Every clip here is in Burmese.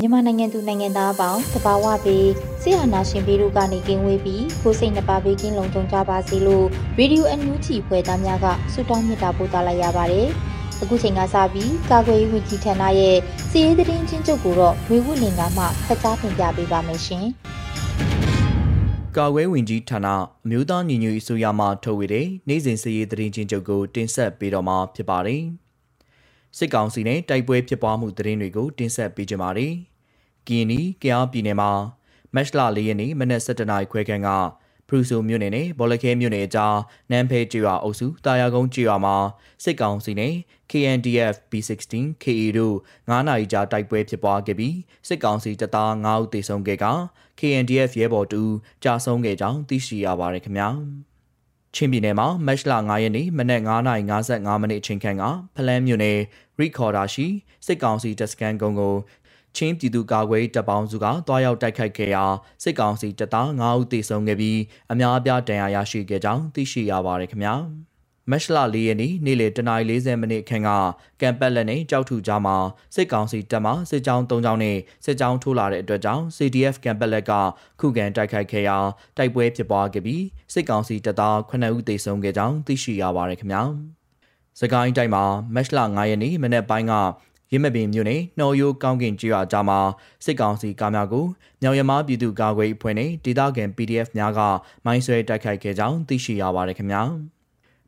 မြန်မာနိုင်ငံသူနိုင်ငံသားအပေါင်းတဘာဝပြီးဆရာနာရှင်ပြီးတို့ကနေကင်းဝေးပြီးကိုစိတ်နှပါပေးကင်းလုံခြုံကြပါစေလို့ရေဒီယိုအန်ယူဂျီဖွယ်သားများကဆုတောင်းမေတ္တာပို့သလိုက်ရပါတယ်။အခုချိန်ကစပြီးကာကွယ်ရေးဝန်ကြီးဌာနရဲ့စီရေးသတင်းချင်းချုပ်ကိုတော့ဝေဝုလင်ကမှဖတ်ကြားတင်ပြပေးပါမယ်ရှင်။ကာကွယ်ဝင်ကြီးဌာနအမျိုးသားညီညွတ်ရေးအစိုးရမှထုတ်ဝေတဲ့နိုင်စဉ်စည်ရေးသတင်းချင်းချုပ်ကိုတင်ဆက်ပေးတော့မှာဖြစ်ပါတယ်။ စစ်ကောင်စီနဲ့တိုက်ပွဲဖြစ်ပွားမှုသတင်းတွေကိုတင်ဆက်ပေးကြပါမယ်။ကီနီကယားပြည်နယ်မှာမက်လ၄ရက်နေ့မနက်7:00နာရီခွဲခန့်ကဖရူဆိုမြို့နယ်နဲ့ဘောလခဲမြို့နယ်အကြားနန်းဖဲကျွာအုပ်စုတာယာကုန်းကျွာမှာစစ်ကောင်စီနဲ့ KNDF B16 KA တို့9နာရီကြာတိုက်ပွဲဖြစ်ပွားခဲ့ပြီးစစ်ကောင်စီတပ်သား9ဦးသေဆုံးခဲ့က KNDF ရဲဘော်တူကြာဆုံးခဲ့ကြောင်းသိရှိရပါတယ်ခင်ဗျာ။ ချင်းပြည်နယ်မှာမတ်လ9ရက်နေ့မနက်9:55မိနစ်အချိန်ခန့်ကဖလန်းမြို့နယ်ရီခေါ်ဒါရှိစစ်ကောင်စီတပ်စခန်းကုန်းကိုချင်းပြည်သူ့ကာကွယ်တပ်ပေါင်းစုကတွားရောက်တိုက်ခိုက်ခဲ့ရာစစ်ကောင်စီတပ်သား9ဦးသေဆုံးခဲ့ပြီးအများအပြားဒဏ်ရာရရှိခဲ့ကြောင်းသိရှိရပါတယ်ခင်ဗျာ။ မက်လ၄ရက်နေ့နေ့လယ်တနာရီ40မိနစ်ခန့်ကကံပက်လက်နဲ့ကြောက်ထူကြားမှာစစ်ကောင်စီတပ်မှစစ်ကြောင်း၃ကြောင်းနဲ့စစ်ကြောင်းထိုးလာတဲ့အတွက်ကြောင့် CDF ကံပက်လက်ကခုခံတိုက်ခိုက်ခဲ့ရာတိုက်ပွဲဖြစ်ပွားခဲ့ပြီးစစ်ကောင်စီတပ်သား9ဦးသေဆုံးခဲ့ကြောင်းသိရှိရပါတယ်ခင်ဗျာ။စကိုင်းတိုင်းမှာမက်လ9ရက်နေ့မနေ့ပိုင်းကရင်းမပင်မြို့နယ်နှော်ရိုးကောင်းကင်ကျွာကြားမှာစစ်ကောင်စီကားများကိုမြောင်ရမားပြည်သူ့ကာကွယ်အဖွဲ့နဲ့ဒေသခံ PDF များကမိုင်းဆွဲတိုက်ခိုက်ခဲ့ကြောင်းသိရှိရပါတယ်ခင်ဗျာ။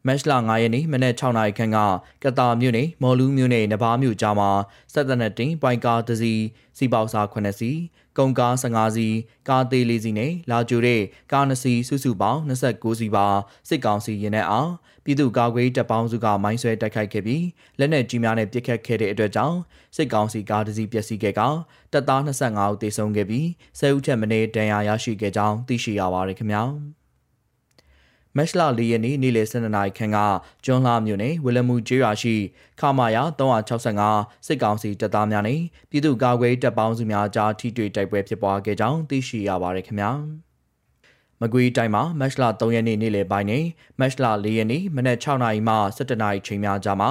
မတ်လ9ရက်နေ့မနက်6နာရီခန့်ကကတာမြို့နယ်မော်လူးမြို့နယ်နဘာမြို့ကြားမှာစက်တနက်တင်ပိုင်ကားတစ်စီးစီပေါစာ9စီးကုန်ကား15စီးကားသေး4စီးနဲ့လာကြိုတဲ့ကား2စီးစုစုပေါင်း29စီးပါစစ်ကောင်စီရင်နဲ့အားပြည်သူ့ကာကွယ်တပ်ပေါင်းစုကမိုင်းဆွဲတိုက်ခိုက်ခဲ့ပြီးလက်နက်ကြီးများနဲ့ပစ်ခတ်ခဲ့တဲ့အတွက်ကြောင့်စစ်ကောင်စီကားတစ်စီးပျက်စီးခဲ့ကတပ်သား25ဦးသေဆုံးခဲ့ပြီး10ဦးထက်မနည်းဒဏ်ရာရရှိခဲ့ကြောင်းသိရှိရပါတယ်ခင်ဗျာ။ မက်လ၄ရက်နေ့နေ့လယ်12နာရီခန့်ကကျွန်းလှမြို့နယ်ဝီလမူကျေးရွာရှိခမာယာ365စစ်ကောင်စီတပ်သားများနဲ့ပြည်သူ့ကာကွယ်တပ်ပေါင်းစုများကြားထိတွေ့တိုက်ပွဲဖြစ်ပွားခဲ့ကြောင်းသိရှိရပါတယ်ခင်ဗျာမကွေးတိုင်းမှာမက်လ3ရက်နေ့နေ့လယ်ပိုင်းနဲ့မက်လ4ရက်နေ့မနက်6နာရီမှ17နာရီချိန်များကြားမှာ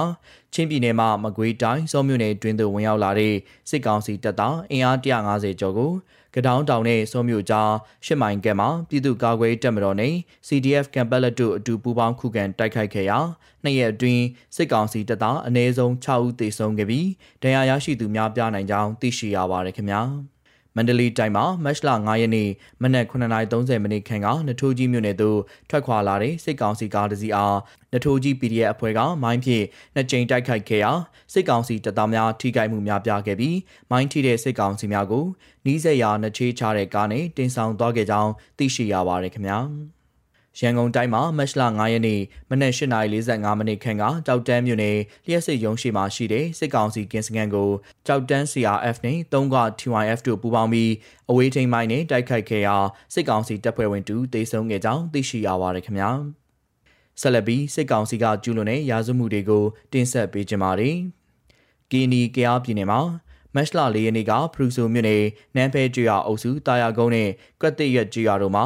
ချင်းပြည်နယ်မှာမကွေးတိုင်းစောမြို့နယ်တွင်သို့ဝင်ရောက်လာတဲ့စစ်ကောင်စီတပ်သားအင်အား150ကျော်ကို ကဒေါင်းတောင်နဲ့စောမြို့ကြားရှစ်မိုင်ကဲမှာပြည်သူ့ကာကွယ်တပ်မတော်နဲ့ CDF ကံပက်လက်တို့အတူပူးပေါင်းခုခံတိုက်ခိုက်ခဲ့ရာနှစ်ရက်အတွင်းစစ်ကောင်စီတပ်သားအနည်းဆုံး6ဦးသေဆုံးခဲ့ပြီးဒဏ်ရာရရှိသူများပြားနိုင်ကြောင်းသိရှိရပါတယ်ခင်ဗျာ။ မန္တလေးတိုင်းမှာမတ်လ9ရက်နေ့မနက်9:30မိနစ်ခန့်ကနထိုးကြီးမြို့နယ်သို့ထွက်ခွာလာတဲ့စစ်ကောင်စီကားတစ်စီးအားနထိုးကြီး PDF အဖွဲ့ကမိုင်းဖြင့်နှစ်ကြိမ်တိုက်ခိုက်ခဲ့ရာစစ်ကောင်စီတပ်သားများထိခိုက်မှုများပြားခဲ့ပြီးမိုင်းထိတဲ့စစ်ကောင်စီများကိုနီးစပ်ရာနှချေးချတဲ့ကားနဲ့တင်ဆောင်သွားခဲ့ကြောင်းသိရှိရပါတယ်ခင်ဗျာ။ ရန်ကုန်တိုင်းမှာမတ်လ9ရက်နေ့မနက်8:45မိနစ်ခန့်ကကြောက်တန်းမြို့နယ်လျှက်စစ်ရုံးရှိမှရှိတဲ့စစ်ကောင်စီကင်းစကန်ကိုကြောက်တန်း CRF နဲ့၃က TYF တို့ပူးပေါင်းပြီးအဝေးထိန်မိုင်းနဲ့တိုက်ခိုက်ခဲ့ရာစစ်ကောင်စီတပ်ဖွဲ့ဝင်တူတေဆုံးခဲ့ကြောင်းသိရှိရပါတယ်ခင်ဗျာဆက်လက်ပြီးစစ်ကောင်စီကကျူးလွန်တဲ့ရာဇဝမှုတွေကိုတင်ဆက်ပေးကြပါမယ်။ကီနီကယားပြည်နယ်မှာမတ်လ၄ရက်နေ့ကဖရူဆိုမြို့နယ်နန်းဖဲကျွာအုပ်စုတာယာကုန်းနဲ့ကွက်တိရွက်ကျွာတို့မှာ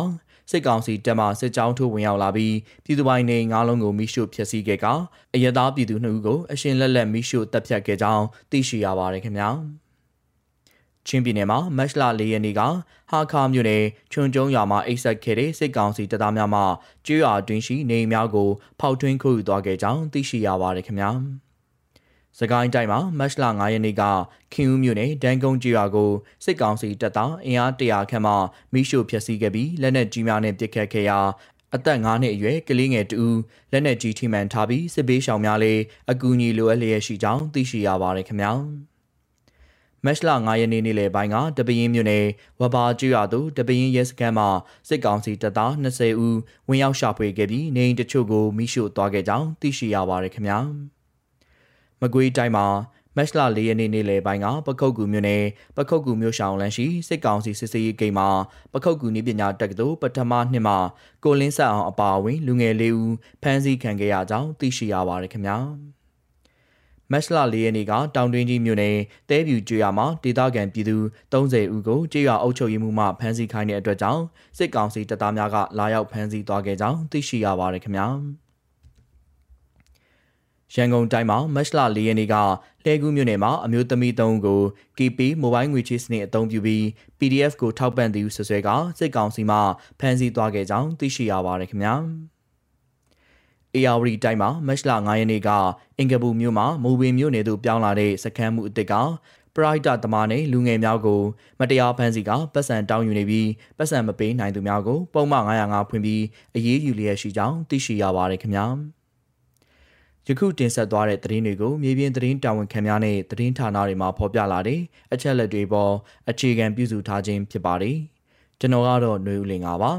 စစ်ကောင်စီတပ်မှစစ်ကြောင်းထိုးဝင်ရောက်လာပြီးပြည်သူပိုင်းနေငါးလုံးကိုမိရှို့ဖျက်ဆီးခဲ့ကအရသာပြည်သူနှစ်ဦးကိုအရှင်လက်လက်မိရှို့တပ်ဖြတ်ခဲ့ကြောင်းသိရှိရပါတယ်ခင်ဗျာချင်းပြည်နယ်မှာမတ်လ၄ရက်နေ့ကဟာခါမြို့နယ်ချွန်ကျုံရွာမှာအိတ်ဆက်ခဲ့တဲ့စစ်ကောင်စီတပ်သားများမှကျွော်အတွင်းရှိနေအိမ်များကိုဖောက်ထွင်းခိုးယူသွားခဲ့ကြောင်းသိရှိရပါတယ်ခင်ဗျာ စကိုင်းတိုင်းမှာမတ်လ9ရက်နေ့ကခင်ဦးမြို့နယ်ဒန်ကုန်းကျွာကိုစစ်ကောင်စီတပ်သားအင်အား100ခန့်မှမိရှို့ဖျက်ဆီးခဲ့ပြီးလက်နက်ကြီးများနဲ့ပစ်ခတ်ခဲ့ရာအသက်9နှစ်အရွယ်ကလေးငယ်တူလက်နက်ကြီးထိမှန်ထားပြီးစစ်ဘေးရှောင်များလည်းအကူအညီလိုအပ်လျက်ရှိကြောင်းသိရှိရပါတယ်ခင်ဗျာမက်လ9ရက်နေ့နေ့လယ်ပိုင်းကတပင်းမြို့နယ်ဝဘာကျွာသို့တပင်းရဲစခန်းမှာစစ်ကောင်စီတပ်သား20ဦးဝင်ရောက်ရှာဖွေခဲ့ပြီးနေအိမ်တချို့ကိုမိရှို့သွားခဲ့ကြောင်းသိရှိရပါတယ်ခင်ဗျာ မကွေးတိုင်းမှာမက်လ၄ရက်နေ့နေ့လယ်ပိုင်းကပခုတ်ကူမြို့နယ်ပခုတ်ကူမြို့ရှောင်းလမ်းရှိစစ်ကောင်စီစစ်စေးရေးဂိမ်းမှာပခုတ်ကူနည်းပညာတက္ကသိုလ်ပထမနှစ်မှာကိုလင်းဆက်အောင်အပါအဝင်လူငယ်လေးဦးဖမ်းဆီးခံခဲ့ရကြောင်းသိရှိရပါတယ်ခင်ဗျာမက်လ၄ရက်နေ့ကတောင်တွင်းကြီးမြို့နယ်တဲပြူကျွော်မှာဒေသခံပြည်သူ30ဦးကိုကြေးရွာအုပ်ချုပ်ရေးမှူးမှဖမ်းဆီးခိုင်းတဲ့အတွက်ကြောင့်စစ်ကောင်စီတပ်သားများကလာရောက်ဖမ်းဆီးသွားခဲ့ကြောင်းသိရှိရပါတယ်ခင်ဗျာ ရန်ကုန်တိုင်းမှာမတ်လ၄ရက်နေ့ကလှဲကူးမြို့နယ်မှာအမျိုးသမီး၃ဦးကို KP မိုဘိုင်းငွေချေးစနစ်အသုံးပြုပြီး PDF ကိုထောက်ပံ့သူဆွဆွဲကစစ်ကောင်စီမှဖမ်းဆီးသွားခဲ့ကြောင်းသိရှိရပါတယ်ခင်ဗျာ။ ARD တိုင်းမှာမတ်လ9ရက်နေ့ကအင်္ဂပူမြို့မှာမိုဘင်မြို့နယ်သို့ပြောင်းလာတဲ့စခန်းမှုအစ်စ်ကပရိုက်တာသမားနဲ့လူငယ်များကိုမတရားဖမ်းဆီးကပတ်စံတောင်းယူနေပြီးပတ်စံမပေးနိုင်သူများကိုပုံမှန်905ဖွင့်ပြီးအရေးယူလျက်ရှိကြောင်းသိရှိရပါတယ်ခင်ဗျာ။ ယခုတင်ဆက်သွားတဲ့သတင်းတွေကိုမြေပြင်သတင်းတာဝန်ခံများနဲ့သတင်းဌာနတွေမှာဖော်ပြလာတဲ့အချက်လက်တွေပေါ်အခြေခံပြုစုထားခြင်းဖြစ်ပါတယ်။ကျွန်တော်ကတော့ຫນွေဦးလင်ပါ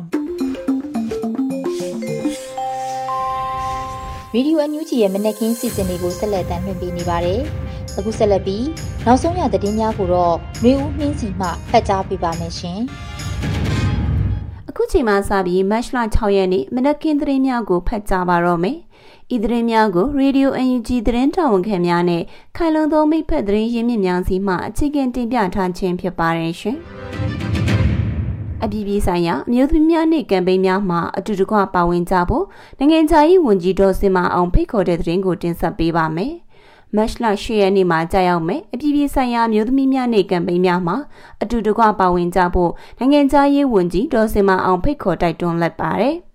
ဗီဒီယိုအန်ယူဂျီရဲ့မနက်ခင်းစီစဉ်တွေကိုဆက်လက်တင်ပြနေပါတယ်။အခုဆက်လက်ပြီးနောက်ဆုံးရသတင်းများကိုတော့ຫນွေဦးနှင်းစီမှဖတ်ကြားပေးပါမယ်ရှင်။အခုချိန်မှစပြီးမတ်လ6ရက်နေ့မနက်ခင်းသတင်းများကိုဖတ်ကြားပါတော့မယ်။ ဤသတင်းများကို Radio UNG သတင်းတာဝန်ခံများနဲ့ခိုင်လုံသောမိဖက်သတင်းရင်းမြစ်များစီမှအခြေခံတင်ပြထားခြင်းဖြစ်ပါတယ်ရှင်။အပြည်ပြည်ဆိုင်ရာအမျိုးသမီးများနေ့ကမ်ပိန်းများမှာအတူတကွပါဝင်ကြဖို့နိုင်ငံခြားရေးဝန်ကြီးဒေါ်စင်မအောင်ဖိတ်ခေါ်တဲ့သတင်းကိုတင်ဆက်ပေးပါမယ်။မတ်လ10ရက်နေ့မှာကြာရောက်မယ်အပြည်ပြည်ဆိုင်ရာမျိုးသမီးများနေ့ကမ်ပိန်းများမှာအတူတကွပါဝင်ကြဖို့နိုင်ငံခြားရေးဝန်ကြီးဒေါ်စင်မအောင်ဖိတ်ခေါ်တိုက်တွန်းလိုက်ပါတယ်။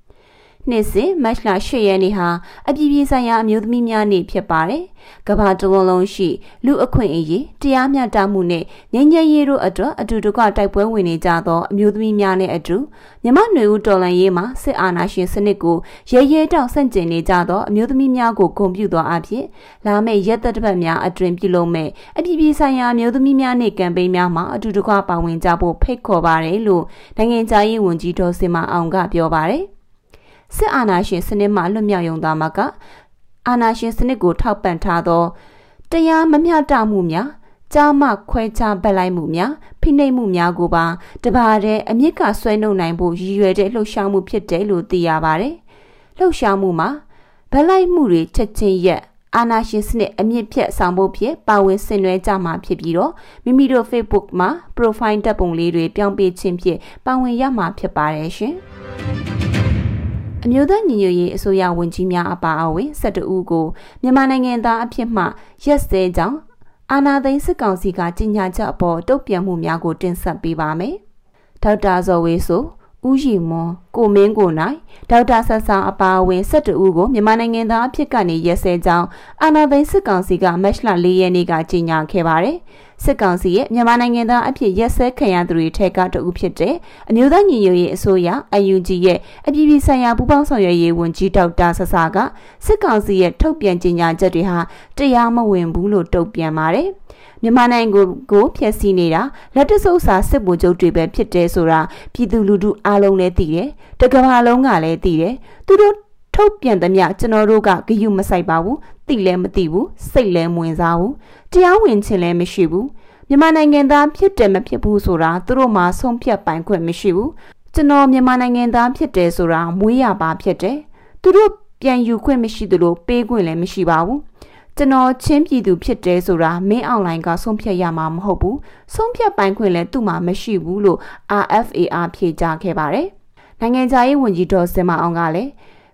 နှစ်စဉ်မတ်လ8ရက်နေ့ဟာအပြည်ပြည်ဆိုင်ရာအမျိုးသမီးများနေ့ဖြစ်ပါတယ်။ကမ္ဘာတဝန်းလုံးရှိလူအခွင့်အရေးတရားမျှတမှုနဲ့ငြိမ်းချမ်းရေးတို့အတွက်အတူတကွတိုက်ပွဲဝင်နေကြသောအမျိုးသမီးများနဲ့အတူမြမနွေဦးတော်လှန်ရေးမှာစစ်အာဏာရှင်စနစ်ကိုရဲရဲတောက်ဆန့်ကျင်နေကြသောအမျိုးသမီးများကိုဂုဏ်ပြုသောအဖြစ်လာမယ့်ရက်သက်တစ်ပတ်များအတွင်ပြုလုပ်မဲ့အပြည်ပြည်ဆိုင်ရာအမျိုးသမီးများနေ့ကမ်ပိန်းများမှာအတူတကွပါဝင်ကြဖို့ဖိတ်ခေါ်ပါတယ်လို့နိုင်ငံခြားရေးဝန်ကြီးဒေါ်စင်မအောင်ကပြောပါတယ်။ စစ်အာဏာရှင်စနစ်မှလွတ်မြောက်ရုံသာမကအာဏာရှင်စနစ်ကိုထောက်ပံ့ထားသောတရားမမျှတမှုများကြားမခွဲခြားပက်လိုက်မှုများဖိနှိပ်မှုများကိုပါတပါးတဲ့အမြင့်ကဆွဲနှုတ်နိုင်ဖို့ရည်ရွယ်တဲ့လှုပ်ရှားမှုဖြစ်တယ်လို့သိရပါတယ်။လှုပ်ရှားမှုမှာဗလိုက်မှုတွေချက်ချင်းရက်အာနာရှင်စနစ်အမြင့်ဖြတ်ဆောင်ဖို့ဖြစ်ပါဝင်ဆင်နွှဲကြမှာဖြစ်ပြီးတော့မိမိတို့ Facebook မှာ profile တပ်ပုံလေးတွေပြောင်းပေးခြင်းဖြင့်ပါဝင်ရမှာဖြစ်ပါတယ်ရှင်။ အမျိုးသားညီညွတ်ရေးအစိုးရဝန်ကြီးများအပါအဝင်12ဦးကိုမြန်မာနိုင်ငံသားအဖြစ်မှရက်စဲကြောင်းအာနာသိန်းစစ်ကောင်စီကကြီးညာချက်အပေါ်တုံ့ပြန်မှုများကိုတင်ဆက်ပေးပါမယ်။ဒေါက်တာဇော်ဝေဆို ဦးရီမွန်ကိုမင်းကိုနိုင်ဒေါက်တာဆဆာအပါအဝင်12ဦးကိုမြန်မာနိုင်ငံသားအဖြစ်ကနေရက်စဲကြောင်းအာနာသိန်းစစ်ကောင်စီကမတ်လ4ရက်နေ့ကကြီးညာခဲ့ပါတယ်။စစ်ကောင်စီရဲ့မြန်မာနိုင်ငံသားအဖြစ်ရက်စဲခံရသူတွေထက်ကတဦးဖြစ်တဲ့အမျိုးသားညီညွတ်ရေးအစိုးရ UNG ရဲ့အပြည်ပြည်ဆိုင်ရာပူးပေါင်းဆောင်ရွက်ရေးဝန်ကြီးဒေါက်တာဆဆာကစစ်ကောင်စီရဲ့ထုတ်ပြန်ကြေညာချက်တွေဟာတရားမဝင်ဘူးလို့တုံ့ပြန်ပါတယ် မြန်မာနိုင်ငံကိုကိုဖျက်ဆီးနေတာလက်တဆုပ်စာစစ်ဗိုလ်ချုပ်တွေပဲဖြစ်တယ်ဆိုတာပြည်သူလူထုအားလုံးလည်းသိတယ်တကမ္ဘာလုံးကလည်းသိတယ်သူတို့ထုတ်ပြန်သမျှကျွန်တော်တို့ကဂယုမဆိုင်ပါဘူးသိလည်းမသိဘူးစိတ်လည်းမဝင်စားဘူးတရားဝင်ခြင်းလည်းမရှိဘူးမြန်မာနိုင်ငံသားဖြစ်တယ်မဖြစ်ဘူးဆိုတာသူတို့မှဆုံးဖြတ်ပိုင်ခွင့်မရှိဘူးကျွန်တော်မြန်မာနိုင်ငံသားဖြစ်တယ်ဆိုတာမွေးရပါဖြစ်တယ်သူတို့ပြန်ယူခွင့်မရှိသလိုပေးခွင့်လည်းမရှိပါဘူး ကျွန်တော်ချင်းပြည်သူဖြစ်တယ်ဆိုတာမင်းအွန်လိုင်းကဆုံးဖြတ်ရမှာမဟုတ်ဘူးဆုံးဖြတ်ပိုင်ခွင့်လည်းသူ့မှာမရှိဘူးလို့ RFAR ဖြေကြားခဲ့ပါတယ်နိုင်ငံခြားရေးဝန်ကြီးဒေါ်စင်မအောင်ကလည်း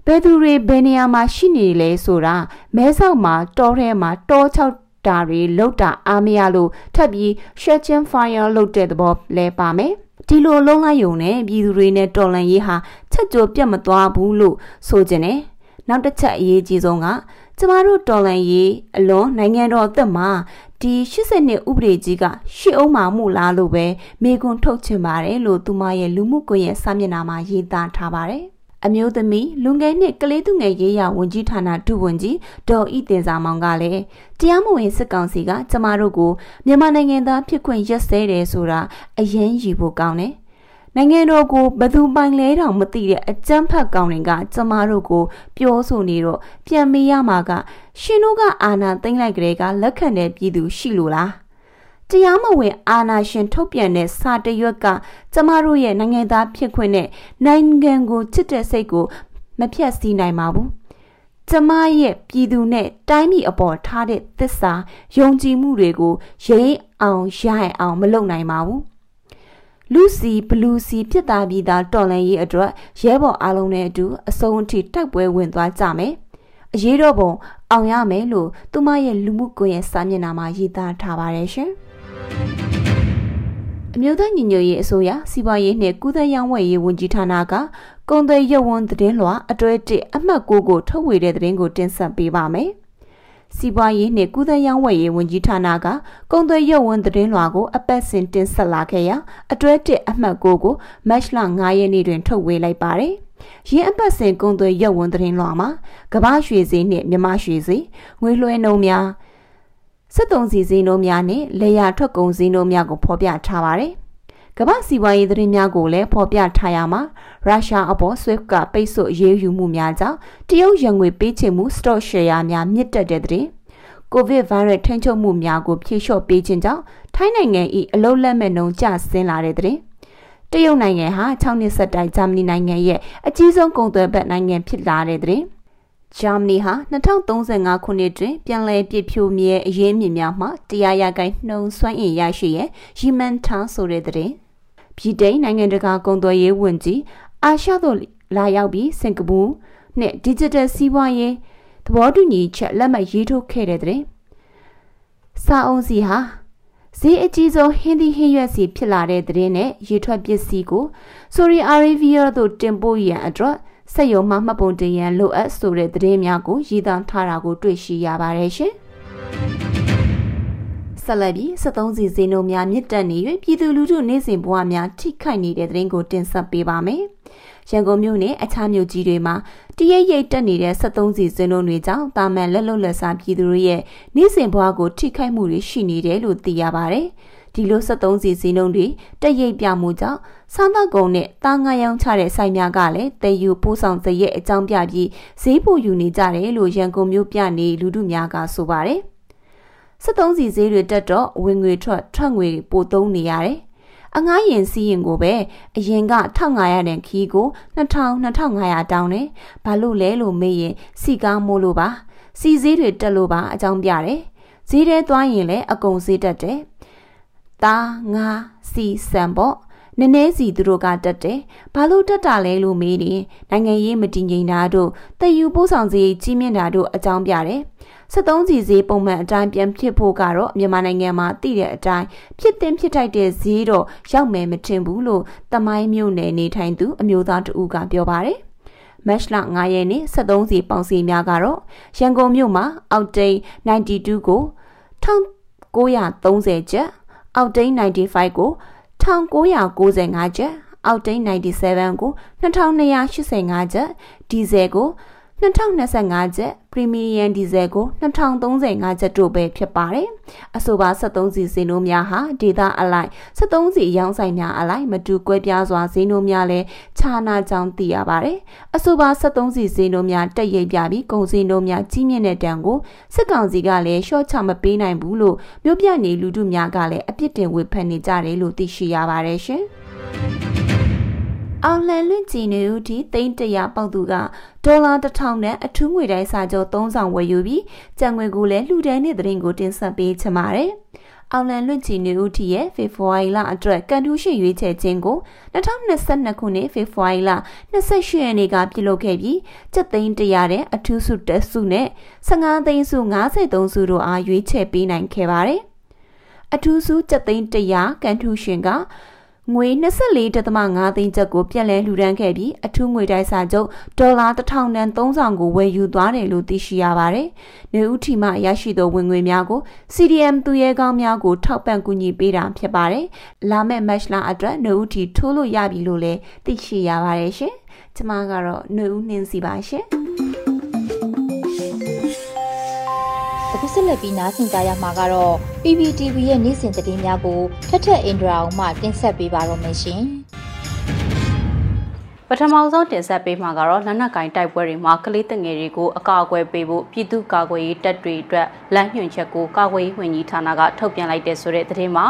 ဘယ်သူတွေဘယ်နေရာမှာရှိနေလဲဆိုတာမဲဆောက်မှာတောထဲမှာတောချောက်တာတွေလောက်တာအားမရလို့ထပ်ပြီး Shechin Fire လုပ်တဲ့သဘောလဲပါမယ်ဒီလိုလုံးလိုက်ယုံနဲ့ပြည်သူတွေနဲ့တော်လန်ရေးဟာချက်ကြိုပြတ်မသွားဘူးလို့ဆိုကြတယ်နောက်တစ်ချက်အရေးကြီးဆုံးက ကျမတို့တော်လန်ရေးအလွန်နိုင်ငံတော်အသက်မှာဒီ80နှစ်ဥပဒေကြီးကရှစ်အောင်မှမှုလားလို့ပဲမေကွန်းထုတ်ချင်ပါတယ်လို့သူမရဲ့လူမှုကွန်ရက်စာမျက်နှာမှာရေးသားထားပါတယ်အမျိုးသမီးလူငယ်နှစ်ကလေးသူငယ်ရေးရဝန်ကြီးဌာနဒုဝန်ကြီးဒေါ်ဤတင်စာမောင်ကလည်းတရားမဝင်စစ်ကောင်စီကကျမတို့ကိုမြန်မာနိုင်ငံသားဖြစ်ခွင့်ရက်စဲတယ်ဆိုတာအရင်ယူဖို့ကောင်းတယ် နိုင်ငံတော်ကိုဘသူပိုင်လဲတောင်မသိတဲ့အကြမ်းဖက်ကောင်တွေကကျမတို့ကို ပြောဆိုနေတော့ပြန်မေးရမှာက ရှင်တို့ကအာဏာသိမ်းလိုက်ကြတဲ့ကလက်ခံတဲ့ပြည်သူရှိလို့လားတရားမဝင်အာဏာရှင်ထုတ်ပြန်တဲ့စာတရွက်ကကျမတို့ရဲ့နိုင်ငံသားဖြစ်ခွင့်နဲ့နိုင်ငံကိုချစ်တဲ့စိတ်ကိုမဖြတ်စည်းနိုင်ပါဘူးကျမရဲ့ပြည်သူနဲ့တိုင်းပြည်အပေါ်ထားတဲ့သစ္စာယုံကြည်မှုတွေကိုရိမ့်အောင်ရအောင်မလုပ်နိုင်ပါဘူး လူစီဘလူးစီဖြစ်သားပြီးသားတော်လန်ရေးအတွက်ရဲဘော်အားလုံးနဲ့အတူအစုံအထိတိုက်ပွဲဝင်သွားကြမယ်။အရေးတော်ပုံအောင်ရမယ်လို့သူမရဲ့လူမှုကွန်ရက်စာမျက်နှာမှာရေးသားထားပါတယ်ရှင်။အမျိုးသားညီညွတ်ရေးအစိုးရစီးပွားရေးနှင့်ကုသရေးဝယ်ရေးဝန်ကြီးဌာနကကုံသွေးရုပ်ဝန်သတင်းလွှာအတွဲ1အမှတ်9ကိုထုတ်ဝေတဲ့သတင်းကိုတင်ဆက်ပေးပါမယ်။ စီးပွားရေးနှင့်ကုသရေးဝယ်ရေးဝန်ကြီးဌာနကကုန်သွယ်ရုပ်ဝန်သတင်းလွှာကိုအပတ်စဉ်တင်ဆက်လာခဲ့ရာအတွဲတစ်အမှတ်9ကိုမတ်လ9ရက်နေ့တွင်ထုတ်ဝေလိုက်ပါတယ်။ရင်းအပတ်စဉ်ကုန်သွယ်ရုပ်ဝန်သတင်းလွှာမှာကမ္ဘာရွှေဈေးနှင့်မြမရွှေဈေးငွေလွှဲနှုန်းများစစ်တုံစီဈေးနှုန်းများနဲ့လေယာထွက်ကုန်ဈေးနှုန်းများကိုဖော်ပြထားပါတယ်။ ကမ္ဘာစီးပွားရေးသတင်းများကိုလည်းဖော်ပြထားရမှာရုရှားအပေါ် SWIFT ကပိတ်ဆို့အရေးယူမှုများကြောင့်တရုတ်ရန်ငွေပေးချေမှု stock share များမြင့်တက်တဲ့တဲ့ကိုဗစ်ဗိုင်းရပ်ထိန်းချုပ်မှုများကိုဖြေလျှော့ပေးခြင်းကြောင့်ထိုင်းနိုင်ငံ၏အလုံးလက်မဲ့နှုန်းကျဆင်းလာတဲ့တဲ့တရုတ်နိုင်ငံဟာ6နှစ်ဆက်တိုင်ဂျာမနီနိုင်ငံရဲ့အကြီးဆုံးကုန်သွယ်ဘက်နိုင်ငံဖြစ်လာတဲ့တဲ့ဂျာမနီဟာ2035ခုနှစ်တွင်ပြန်လည်ပြည့်ဖြိုးမြဲအရေးမြင့်များမှတရားရဂိုင်းနှုံစွမ်းအင်ရရှိရဲ့ရီမန်ထားဆိုတဲ့တဲ့ ပြည်တိန်နိုင်ငံတကာကုန်သွယ်ရေးဝန်ကြီးအာရှသို့လာရောက်ပြီးစင်ကာပူနဲ့ digital စီးပွားရေးသဘောတူညီချက်လက်မှတ်ရေးထိုးခဲ့တဲ့တဲ့စာအုံးစီဟာဈေးအကြီးဆုံးဟင်းသီးဟင်းရွက်စီဖြစ်လာတဲ့တဲ့နဲ့ရေထွက်ပစ္စည်းကိုဆိုရီအာရေဗီးယားသို့တင်ပို့ရန်အတွက်စက်ရုံမှမှတ်ပုံတင်ရန်လိုအပ်ဆိုတဲ့သတင်းများကိုရည်သားထားတာကိုတွေ့ရှိရပါတယ်ရှင် ဆက်လက်ပြီး73စီဈေးနှုန်းများမြင့်တက်နေ၍ပြည်သူလူထုနေစဉ်ဘဝများထိခိုက်နေတဲ့သတင်းကိုတင်ဆက်ပေးပါမယ်။ရန်ကုန်မြို့နယ်အခြားမြို့ကြီးတွေမှာတရိပ်ရိပ်တက်နေတဲ့73စီဈေးနှုန်းတွေကြောင့်တာမန်လက်လုံလက်စားပြည်သူတွေရဲ့နေစဉ်ဘဝကိုထိခိုက်မှုတွေရှိနေတယ်လို့သိရပါတယ်။ဒီလို73စီဈေးနှုန်းတွေတက်ရိပ်ပြမှုကြောင့်စားသောက်ကုန်နဲ့တာငါရောင်းချတဲ့ဆိုင်များကလည်းတည်ယူပို့ဆောင်စရဲ့အကြောင်းပြပြီးဈေးပိုယူနေကြတယ်လို့ရန်ကုန်မြို့ပြနေလူထုများကဆိုပါတယ်။ 73စီဈေးတွေတက်တော့ဝင်ငွေထွက်ထွက်ငွေပိုသုံးနေရတယ်။အငားရင်စီးရင်ကိုပဲအရင်က1500တဲ့ခီးကို2000 2500တောင်းတယ်။ဘာလို့လဲလို့မေးရင်စီကားမိုးလို့ပါ။စီဈေးတွေတက်လို့ပါအကြောင်းပြတယ်။ဈေးထဲသွားရင်လည်းအကုန်ဈေးတက်တယ်။သားငါစီစံပေါ့နည်းနည်းစီသူတို့ကတက်တယ်။ဘာလို့တက်တာလဲလို့မေးရင်နိုင်ငံရေးမတည်ငြိမ်တာတို့တည်ယူပို့ဆောင်စည်းကြီးမြင့်တာတို့အကြောင်းပြတယ်။ 73စီဈေးပုံမှန်အတိုင်းပြန်ဖြစ်ဖို့ကတော့မြန်မာနိုင်ငံမှာတည်တဲ့အတိုင်းဖြစ်တင်ဖြစ်ထိုက်တဲ့ဈေးတော့ရောက်မယ်မထင်ဘူးလို့တမိုင်းမြို့နယ်နေထိုင်သူအမျိုးသားတဦးကပြောပါတယ်မတ်လ9ရက်နေ့73စီပေါင်စီများကတော့ရန်ကုန်မြို့မှာအောက်တိန်92ကို1930ကျပ်အောက်တိန်95ကို1995ကျပ်အောက်တိန်97ကို2285ကျပ်ဒီဇယ်ကို 2025ကျပ်ပရီမီယံဒီဇယ်ကို2035ကျပ်တို့ပဲဖြစ်ပါတယ်။အဆိုပါ73စီဈေးနှုန်းများဟာဒေတာအလိုက်73စီရောင်းဆိုင်များအလိုက်မတူကွဲပြားစွာဈေးနှုန်းများလည်းခြားနာကြောင်းသိရပါတယ်။အဆိုပါ73စီဈေးနှုန်းများတက်ရိပ်ပြပြီးကုန်စည်နှုန်းများကြီးမြင့်တဲ့တန်ကိုစစ်ကောင်စီကလည်းရှော့ချမပေးနိုင်ဘူးလို့မြို့ပြနေလူထုများကလည်းအပြစ်တင်ဝေဖန်နေကြတယ်လို့သိရှိရပါတယ်ရှင်။ အောင်လှန်လွင့်ကြည်နေဦးထိသိန်းတရာပေါက်သူကဒေါ်လာ1000နဲ့အထူးငွေတိုင်းစာချုပ်3ဆောင်ဝယ်ယူပြီးကြံငွေကိုလည်းလှူဒန်းတဲ့သတင်းကိုတင်ဆက်ပေးချင်ပါတယ်။အောင်လန်လွင့်ချီနေဦးထီရဲ့ဖေဖော်ဝါရီလအတွက်ကန်တူးရှိရွေးချယ်ခြင်းကို2022ခုနှစ်ဖေဖော်ဝါရီလ28ရက်နေ့ကပြုလုပ်ခဲ့ပြီးကျပ်သိန်း100တဲ့အထူးစုတက်စုနဲ့15သိန်းစု53စုတို့အားရွေးချယ်ပေးနိုင်ခဲ့ပါတယ်။အထူးစုကျပ်သိန်း100ကန်ထူးရှင်က ငွေ24.5သိန်းကျပ်ကိုပြန်လည်လှူဒန်းခဲ့ပြီးအထူးငွေတိုက်စာချုပ်ဒေါ်လာ1000တန်3ဆောင်ကိုဝယ်ယူသွားတယ်လို့သိရှိရပါတယ်။နေဦးထီမှရရှိသောဝင်ငွေများကို CDM သူရဲကောင်းများကိုထောက်ပံ့ကူညီပေးတာဖြစ်ပါတယ်။လာမယ့် match လအတွက်နေဦးထီထိုးလို့ရပြီလို့လည်းသိရှိရပါတယ်ရှင်။ကျွန်မကတော့နေဦးနှင်းစီပါရှင်။ ဆက်လက်ပြီးနားဆင်ကြရမှာကတော့ PPTV ရဲ့နေ့စဉ်သတင်းများကိုထက်ထက်အင်ဒရာအောင်မှတင်ဆက်ပေးပါရမရှင်။ပ ထမဆုံးတင်ဆက်ပေးမှာကတော့လက်နက်ကင်တိုက်ပွဲတွေမှာကလေးတငယ်တွေကိုအကာအကွယ်ပေးဖို့ပြည်သူ့ကာကွယ်ရေးတပ်တွေအတွက်လမ်းညွှန်ချက်ကိုကာကွယ်ရေးဝန်ကြီးဌာနကထုတ်ပြန်လိုက်တဲ့ဆိုတဲ့သတင်းမှာ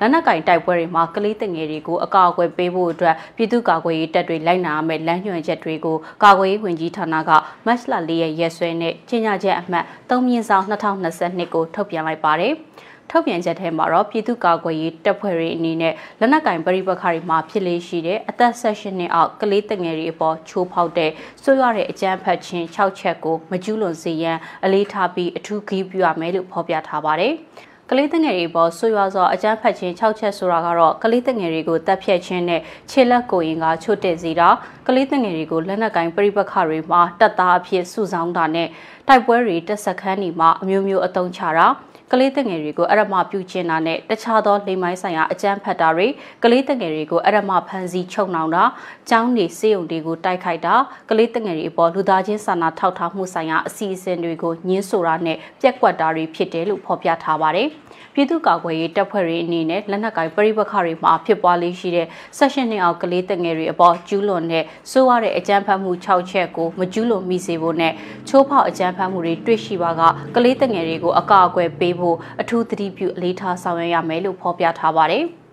လက်နက်ကင်တိုက်ပွဲတွေမှာကလေးတငယ်တွေကိုအကာအကွယ်ပေးဖို့အတွက်ပြည်သူ့ကာကွယ်ရေးတပ်တွေလိုက်နာရမယ့်လမ်းညွှန်ချက်တွေကိုကာကွယ်ရေးဝန်ကြီးဌာနကမတ်လ၄ရက်ရက်စွဲနဲ့ကြီးညာချက်အမှတ်3မြင့်ဆောင်2022ကိုထုတ်ပြန်လိုက်ပါတယ်။ ထုတ်ပြန်ချက်ထဲမှာတော့ပြည်သူ့ကာကွယ်ရေးတပ်ဖွဲ့တွေအနေနဲ့လက်နက်ကင်ပရိပခါတွေမှာဖြစ်လေရှိတဲ့အသက်16နှစ်အောက်ကလေးတငယ်တွေအပေါ်ချိုးဖောက်တဲ့ဆွေးရတဲ့အကြမ်းဖက်ခြင်း6ချက်ကိုမကျူးလွန်စေရန်အလေးထားပြီးအထူးဂရုပြုရမယ်လို့ဖော်ပြထားပါတယ်။ကလေးတငယ်တွေပေါ်ဆွေရွာစွာအကြမ်းဖက်ခြင်း6ချက်ဆိုတာကတော့ကလေးတငယ်တွေကိုတပ်ဖြတ်ခြင်းနဲ့ခြေလက်ကိုရင်ကချွတ်တဲ့စီတာကလေးတငယ်တွေကိုလက်နက်ကိုင်းပြိပခတွေမှာတပ်သားအဖြစ်စုဆောင်းတာနဲ့တိုက်ပွဲတွေတက်ဆက်ခန်းတွေမှာအမျိုးမျိုးအုံချတာ ကလေးတငယ်တွေကိုအရမပြုကျင်းတာနဲ့တခြားသောလိမ်မိုင်းဆိုင်ရာအကြမ်းဖက်တာတွေကလေးတငယ်တွေကိုအရမဖန်ဆီးချုပ်နှောင်တာကျောင်းနေစေယုံတွေကိုတိုက်ခိုက်တာကလေးတငယ်တွေအပေါ်လူသားချင်းစာနာထောက်ထားမှုဆိုင်ရာအစီအစဉ်တွေကိုညှင်းဆိုတာနဲ့ပြက်ကွက်တာတွေဖြစ်တယ်လို့ဖော်ပြထားပါတယ်။ပြည်သူ့ကာကွယ်ရေးတပ်ဖွဲ့တွေအနေနဲ့လက်နက်ကိုင်ပရိပခတွေမှာဖြစ်ပွားလေးရှိတဲ့ဆက်ရှင်နှစ်အောက်ကလေးတငယ်တွေအပေါ်ကျူးလွန်တဲ့စိုးရတဲ့အကြမ်းဖက်မှု6ချက်ကိုမကျူးလွန်မိစေဖို့နဲ့ချိုးဖောက်အကြမ်းဖက်မှုတွေတွေ့ရှိပါကကလေးတငယ်တွေကိုအကာအကွယ်ပေးဖို့အထူးသတိပြုအလေးထားဆောင်ရွက်ရမယ်လို့ဖော်ပြထားပါတယ်။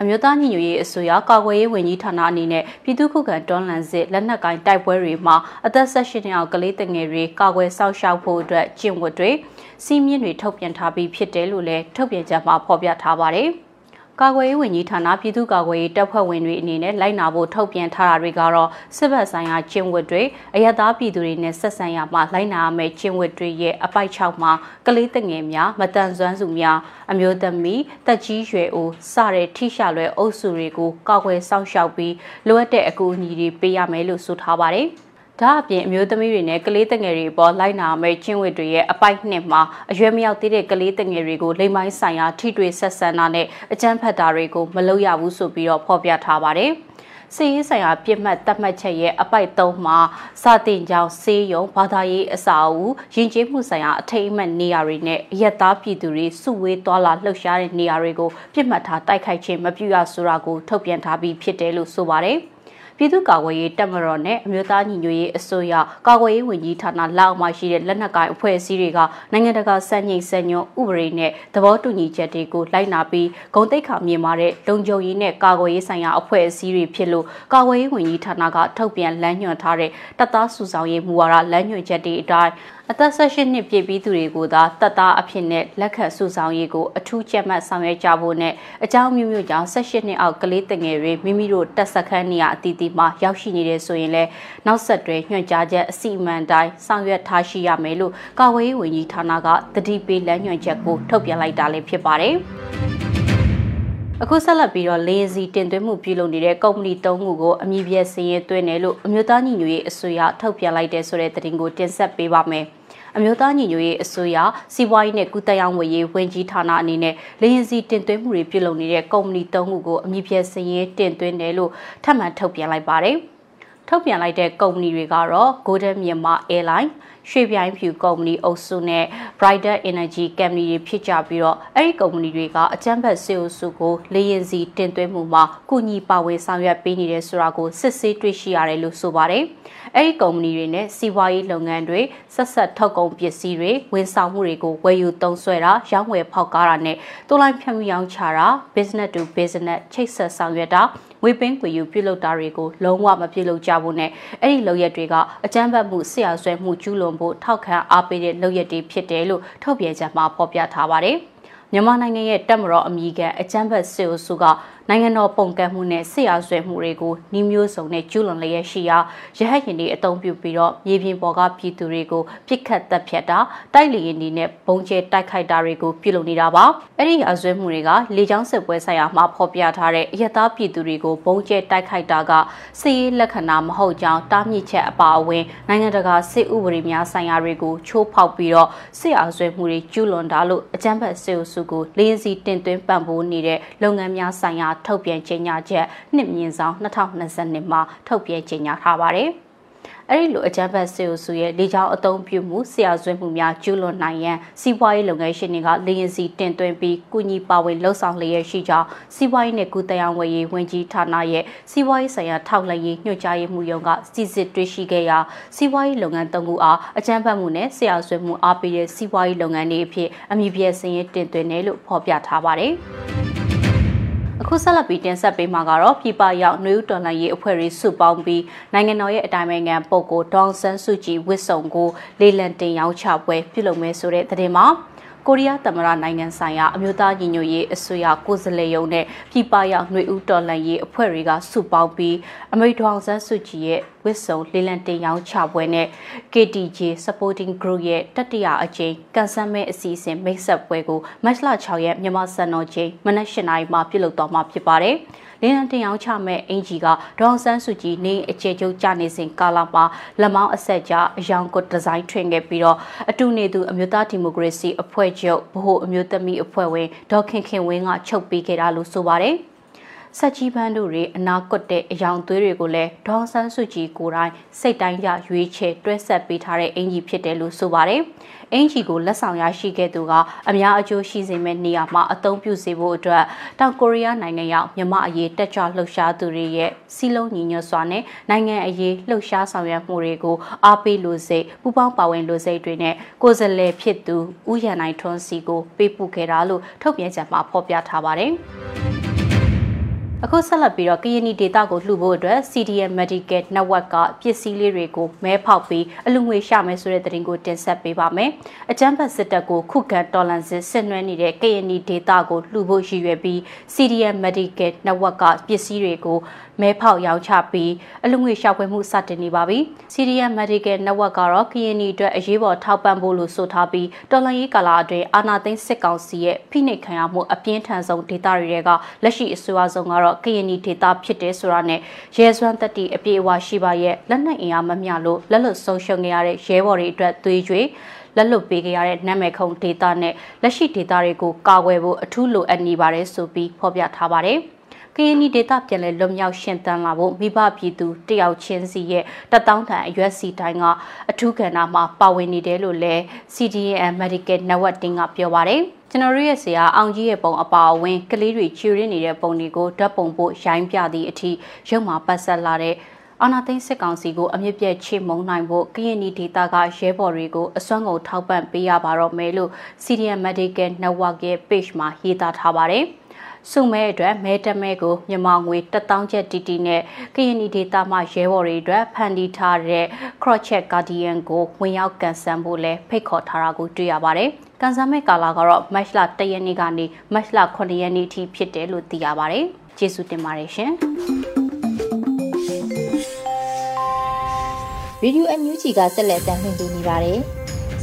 အမျိုးသားညီညွတ်ရေးအစိုးရကာကွယ်ရေးဝန်ကြီးဌာနအနေနဲ့ပြည်သူ့ခုခံတွန်းလှန်စစ်လက်နက်ကိုင်တိုက်ပွဲတွေမှာအသက်18နှစ်အောက်ကလေးတငယ်တွေကာကွယ်စောင့်ရှောက်ဖို့အတွက်ကျင့်ဝတ်တွေစီးမြင့်တွေထုတ်ပြန်ထားပြီးဖြစ်တယ်လို့လည်းထုတ်ပြန်ချက်မှာဖော်ပြထားပါတယ်။ ကာကွယ်ရေးဝန်ကြီးဌာနပြည်သူ့ကာကွယ်ရေးတပ်ဖွဲ့ဝင်တွေအနေနဲ့လိုက်နာဖို့ထုတ်ပြန်ထားတာတွေကတော့စစ်ဘက်ဆိုင်ရာကျင့်ဝတ်တွေအရသာပြည်သူတွေနဲ့ဆက်ဆံရမှာလိုက်နာရမယ့်ကျင့်ဝတ်တွေရဲ့အပိုက်၆မှာကလေးတငယ်များမတန်ဆွမ်းစုများအမျိုးသမီးတက်ကြီးရွယ်အိုစတဲ့ထိရှလွယ်အုပ်စုတွေကိုကာကွယ်စောင့်ရှောက်ပြီးလိုအပ်တဲ့အကူအညီတွေပေးရမယ်လို့ဆိုထားပါတယ်။ ဒါအပြင်အမျိုးသမီးတွေနဲ့ကလေးတငယ်တွေပေါ်လိုက်နာမဲ့ချင်းဝတ်တွေရဲ့အပိုက်နှစ်မှာအရွယ်မရောက်သေးတဲ့ကလေးတငယ်တွေကိုလိမ်မိုင်းဆိုင်ရာထိတွေ့ဆက်ဆံတာနဲ့အကြမ်းဖက်တာတွေကိုမလုပ်ရဘူးဆိုပြီးတော့ဖော်ပြထားပါတယ်။စီရေးဆိုင်ရာပြစ်မှတ်တတ်မှတ်ချက်ရဲ့အပိုက်၃မှာစတင်ကြောင်းစေးရုံဘာသာရေးအစာအုပ်ယဉ်ကျေးမှုဆိုင်ရာအထိမ်းအမှတ်နေရာတွေနဲ့အယက်သားပြည်သူတွေစုဝေးသွားလာလှုပ်ရှားတဲ့နေရာတွေကိုပြစ်မှတ်ထားတိုက်ခိုက်ခြင်းမပြုရဆိုတာကိုထုတ်ပြန်ထားပြီးဖြစ်တယ်လို့ဆိုပါတယ်။ ပြည်သူ့ကာကွယ်ရေးတပ်မတော်နဲ့အမျိုးသားညီညွတ်ရေးအစိုးရကာကွယ်ရေးဝန်ကြီးဌာနလက်အောက်မှာရှိတဲ့လက်နက်ကိုင်အဖွဲ့အစည်းတွေကနိုင်ငံတကာစံချိန်စံညွှန်းဥပဒေနဲ့သဘောတူညီချက်တွေကိုလိုက်နာပြီးဂုံတိတ်ခါမြင်မာတဲ့လုံခြုံရေးနဲ့ကာကွယ်ရေးဆိုင်ရာအဖွဲ့အစည်းတွေဖြစ်လို့ကာကွယ်ရေးဝန်ကြီးဌာနကထုတ်ပြန်လမ်းညွှန်ထားတဲ့တပ်သားစုဆောင်ရေးမူဝါဒလမ်းညွှန်ချက်တွေအတိုင်း အသက်16နှစ်ပြည့်ပြီးသူတွေကိုသာတပ်သားအဖြစ်နဲ့လက်ခံစုဆောင်ရေးကိုအထူးကြက်မှတ်ဆောင်ရွက်ကြဖို့နဲ့အကြောင်းမျိုးမျိုးကြောင့်16နှစ်အောက်ကလေးတငယ်တွေမိမိတို့တက်ဆက်ခန်းနေရအတီးတီမှာရောက်ရှိနေတဲ့ဆိုရင်လည်းနောက်ဆက်တွဲညွှန်ကြားချက်အစီအမံတိုင်းဆောင်ရွက်ထားရှိရမယ်လို့ကာဝေးဝန်ကြီးဌာနကတတိပေးလမ်းညွှန်ချက်ကိုထုတ်ပြန်လိုက်တာလည်းဖြစ်ပါတယ်။အခုဆက်လက်ပြီးတော့လေစီတင်သွင်းမှုပြုလုပ်နေတဲ့ကုမ္ပဏီ၃ခုကိုအမည်ပြစည်ရင်သွင်းတယ်လို့အမျိုးသားညီညွတ်ရေးအစိုးရထုတ်ပြန်လိုက်တဲ့ဆိုတဲ့သတင်းကိုတင်ဆက်ပေးပါမယ်။ အမျိုးသားညီညွတ်ရေးအစိုးရစီးပွားရေးနဲ့ကုသရေးဝန်ကြီးဝန်ကြီးဌာနအနေနဲ့လေရင်စီတင်သွင်းမှုတွေပြုလုပ်နေတဲ့ကုမ္ပဏီ၃ခုကိုအမည်ပြစည်ရင်တင်သွင်းတယ်လို့ထပ်မံထုတ်ပြန်လိုက်ပါတယ်။ထုတ်ပြန်လိုက်တဲ့ကုမ္ပဏီတွေကတော့ Golden Myanmar Airline ရွှေပြိုင်ဖြူကုမ္ပဏီအုပ်စုနဲ့ Brighter Energy Company တွေဖြစ်ကြပြီးတော့အဲ့ဒီကုမ္ပဏီတွေကအကြမ်းဖက်စေအုပ်စုကိုလေရင်စီတင်သွင်းမှုမှာကုညီပါဝင်ဆောင်ရွက်ပေးနေတယ်ဆိုတာကိုစစ်ဆေးတွေ့ရှိရတယ်လို့ဆိုပါတယ်။ အဲ့ဒီကုမ္ပဏီတွေနဲ့စီးပွားရေးလုပ်ငန်းတွေဆက်ဆက်ထုတ်ကုန်ပစ္စည်းတွေဝန်ဆောင်မှုတွေကိုဝယ်ယူသုံးစွဲတာရောင်းဝယ်ဖောက်ကားတာနဲ့တိုးလိုင်းဖြန့်မှုရောင်းချတာ business to business ချိတ်ဆက်ဆောင်ရွက်တာငွေပင်းကွေယူပြုလုပ်တာတွေကိုလုံးဝမပြုလုပ်ကြဘူးနဲ့အဲ့ဒီလုပ်ရက်တွေကအကြမ်းဖက်မှုဆရာဆွဲမှုကျူးလွန်ဖို့ထောက်ခံအားပေးတဲ့လုပ်ရက်တွေဖြစ်တယ်လို့ထုတ်ပြန်ချက်မှာဖော်ပြထားပါတယ်။မြန်မာနိုင်ငံရဲ့တပ်မတော်အမိခံအကြမ်းဖက်စစ်အုပ်စုက နိုင်ငံတော်ပုံကန့်မှုနဲ့စစ်ရာဆွဲမှုတွေကိုနှီးမျိုးစုံနဲ့ကျူးလွန်လျက်ရှိရာရဟတ်ရင်တွေအုံပြုပြီးတော့မြေပြင်ပေါ်ကပြည်သူတွေကိုပြစ်ခတ်တပ်ဖြတ်တာတိုက်လေရင်တွေနဲ့ဘုံကျဲတိုက်ခိုက်တာတွေကိုပြုလုပ်နေတာပါအဲ့ဒီအဆွဲမှုတွေကလေကြောင်းစစ်ပွဲဆိုင်ရာမှာဖော်ပြထားတဲ့အယက်သားပြည်သူတွေကိုဘုံကျဲတိုက်ခိုက်တာကစစ်ရေးလက္ခဏာမဟုတ်ကြောင်းတားမြစ်ချက်အပါအဝင်နိုင်ငံတကာစစ်ဥပဒေများဆိုင်ရာတွေကိုချိုးဖောက်ပြီးတော့စစ်အာဆွဲမှုတွေကျူးလွန်တာလို့အကြမ်းဖက်စစ်အုပ်စုကိုလင်းစီတင်သွင်းပံ့ပိုးနေတဲ့လုပ်ငန်းများဆိုင်ရာထုတ်ပြန်ကြေညာချက်နှစ်မြင့်ဆောင်2022မှာထုတ်ပြန်ကြေညာထားပါတယ်။အဲ့ဒီလိုအကြမ်းဖက်စစ်အုပ်စုရဲ့လေကြောင်းအုံပြုမှုဆရာဆွေးမှုများကျူးလွန်နိုင်ရန်စီးပွားရေးလုပ်ငန်းရှင်တွေကလေရင်စီတင်သွင်းပြီးကုညီပါဝင်လှုပ်ဆောင်လျက်ရှိကြောင်းစီးပွားရေးနဲ့ကုသရေးဝယ်ရေးဝန်ကြီးဌာနရဲ့စီးပွားရေးဆိုင်ရာထောက်လှမ်းရေးညွှန်ကြားရေးမှူးရုံးကစစ်စစ်တွေ့ရှိခဲ့ရာစီးပွားရေးလုပ်ငန်းသုံးခုအားအကြမ်းဖက်မှုနဲ့ဆရာဆွေးမှုအားပေးတဲ့စီးပွားရေးလုပ်ငန်းတွေအဖြစ်အမည်ပြည့်စင်ရေးတင်သွင်းတယ်လို့ဖော်ပြထားပါတယ်။ အခုဆက်လက်ပြီးတင်ဆက်ပေးမှာကတော့ပြည်ပရောက်နှွေဦးတော်လှန်ရေးအဖွဲ့တွေစုပေါင်းပြီးနိုင်ငံတော်ရဲ့အတိုင်းအငံပုဂ္ဂိုလ်ဒေါန်ဆန်းစုကြည်ဝစ်စုံကိုလေလံတင်ရောက်ချပွဲပြုလုပ်မယ်ဆိုတဲ့သတင်းမှာ ကိုရီးယားသမ္မတနိုင်ငံဆိုင်ရာအမျိုးသားညီညွတ်ရေးအစိုးရကိုယ်စားလှယ်ရုံးနဲ့ပြည်ပရောက်ຫນွေဦးတော်လှန်ရေးအဖွဲ့တွေကစုပေါင်းပြီးအမေရိကန်ဆန်းစုကြည်ရဲ့ဝစ်စုံလေးလံတင်ရောင်းချပွဲနဲ့ KTJ Supporting Group ရဲ့တတိယအကြိမ်ကန်ဆန်းမဲအစီအစဉ်မိတ်ဆက်ပွဲကိုမတ်လ6ရက်မြန်မာစံတော်ချိန်မနက်၈နာရီမှာပြုလုပ်သွားမှာဖြစ်ပါတယ်။ လင်းလန်းတင်အောင်ချမဲ့အင်ဂျီကဒေါန်ဆန်းစုကြည်နေအခြေကျုပ်ကြနေစဉ်ကာလမှာလက်မောင်းအဆက်ကြအယောင်ကွဒီဇိုင်းထွင်ခဲ့ပြီးတော့အတူနေသူအမျိုးသားဒီမိုကရေစီအဖွဲ့ချုပ်ဗဟိုအမျိုးသမီးအဖွဲ့ဝင်ဒေါခင်ခင်ဝင်းကချုပ်ပေးခဲ့တာလို့ဆိုပါတယ်။ ဆက်ကြီးပန်းတို့တွေအနာကွတ်တဲ့အယောင်သွေးတွေကိုလည်းဒေါန်ဆန်းစုကြည်ကိုယ်တိုင်စိတ်တိုင်းရရွေးချယ်တွဲဆက်ပေးထားတဲ့အင်ကြီးဖြစ်တယ်လို့ဆိုပါတယ်။အင်ကြီးကိုလက်ဆောင်ရရှိခဲ့သူကအများအကျိုးရှိစေမယ့်နေရာမှာအသုံးပြုစေဖို့အတွက်တောင်ကိုရီးယားနိုင်ငံရောက်မြမအရေးတက်ကြွလှုပ်ရှားသူတွေရဲ့စီလုံးညီညွတ်စွာနဲ့နိုင်ငံအရေးလှုပ်ရှားဆောင်ရွက်မှုတွေကိုအားပေးလို့စိတ်ပူပေါင်းပါဝင်လို့စိတ်တွေနဲ့ကိုယ်စားလှယ်ဖြစ်သူဥယျာဉ်နိုင်ထွန်းစီကိုပေးပို့ခဲ့တာလို့ထုတ်ပြန်ချက်မှာဖော်ပြထားပါတယ်။ အခုဆက်လက်ပြီးတော့ကရင်နီဒေတာကိုလှူဖို့အတွက် CDM Medical Network ကပစ္စည်းလေးတွေကိုမဲဖောက်ပြီးအလူငွေရှာမယ်ဆိုတဲ့သတင်းကိုတင်ဆက်ပေးပါမယ်။အကြမ်းဖက်စစ်တပ်ကိုခုခံတော်လှန်စစ်ဆင်နွှဲနေတဲ့ကရင်နီဒေတာကိုလှူဖို့ရည်ရွယ်ပြီး CDM Medical Network ကပစ္စည်းတွေကို မဲဖောက်ရောင်းချပြီးအလူငွေရှာဖွေမှုစတင်နေပါပြီ။ CDM Medical Network ကတော့ကရင်နီအတွက်အရေးပေါ်ထောက်ပံ့ဖို့လို့ဆိုထားပြီးတော်လှန်ရေးကာလအတွင်းအာဏာသိမ်းစစ်ကောင်စီရဲ့ဖိနှိပ်ခံရမှုအပြင်းထန်ဆုံးဒေသတွေကလက်ရှိအစိုးရဆုံးကတော့ကရင်နီဒေသဖြစ်တယ်ဆိုတာနဲ့ရဲစွမ်းတက်တီအပြည့်အဝရှိပါရဲ့လက်နက်အင်အားမမျှလို့လက်လွတ်ဆုံးရှုံးခဲ့ရတဲ့ရဲဘော်တွေအတွက်သွေးကြွေးလက်လွတ်ပေးခဲ့ရတဲ့နာမည်ခုံဒေတာနဲ့လက်ရှိဒေတာတွေကိုကာကွယ်ဖို့အထူးလိုအပ်နေပါတယ်ဆိုပြီးဖော်ပြထားပါတယ်။ ကရင်နီဒေတာပြန်လဲလွတ်မြောက်ရှင်သန်လာဖို့မိဘပြည်သူတယောက်ချင်းစီရဲ့တတောင်းတန်အရွက်စီတိုင်းကအထူးကဏ္ဍမှာပါဝင်နေတယ်လို့လဲ CDN Medical Network တင်ကပြောပါတယ်ကျွန်တော်ရဲ့ဆရာအောင်ကြီးရဲ့ပုံအပါအဝင်ကလေးတွေချူရင်းနေတဲ့ပုံတွေကိုဓာတ်ပုံပို့ရိုင်းပြသည့်အထိရုပ်မှာပတ်ဆက်လာတဲ့အာနာသိန်းစစ်ကောင်စီကိုအမြင့်ပြည့်ချေမုံနိုင်ဖို့ကရင်နီဒေတာကရဲဘော်တွေကိုအစွမ်းကုန်ထောက်ပံ့ပေးရပါတော့မယ်လို့ CDN Medical Network ရဲ့ page မှာရေးသားထားပါတယ်။ စုမဲအတွက်မဲတမဲကိုမြန်မာငွေ1000ကျပ်တီတီနဲ့ကရင်နီဒေတာမှရဲဘော်တွေအတွက်ဖန်တီးထားတဲ့ Crochet Guardian ကိုဝင်ရောက်ကန်ဆယ်ဖို့လဲဖိတ်ခေါ်ထားတာကိုတွေ့ရပါတယ်။ကန်ဆယ်မဲ့ကာလာကတော့ March လ1ရက်နေ့ကနေ March လ9ရက်နေ့အထိဖြစ်တယ်လို့သိရပါတယ်။ကျေးဇူးတင်ပါတယ်ရှင်။ရေဒီယိုအန်ယူဂျီကဆက်လက်တင်ပြနေပါတယ်။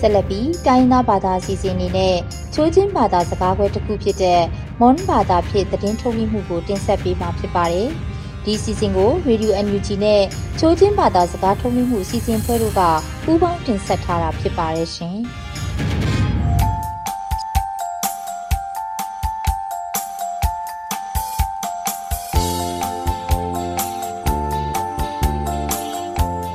ဆက်လက်ပြီးတိုင်းသားဘာသာအစီအစဉ်အနေနဲ့ချိုးချင်းဘာသာစကားခွဲတစ်ခုဖြစ်တဲ့မွန်ဘာသာဖြင့်သတင်းထုတ်လွှင့်မှုကိုတင်ဆက်ပေးမှာဖြစ်ပါတယ်။ဒီစီစဉ်ကို Radio NUG နဲ့ချိုးချင်းဘာသာစကားထုတ်လွှင့်မှုစီစဉ်ဖွဲ့တို့ကပူးပေါင်းတင်ဆက်ထားတာဖြစ်ပါတယ်ရှင်။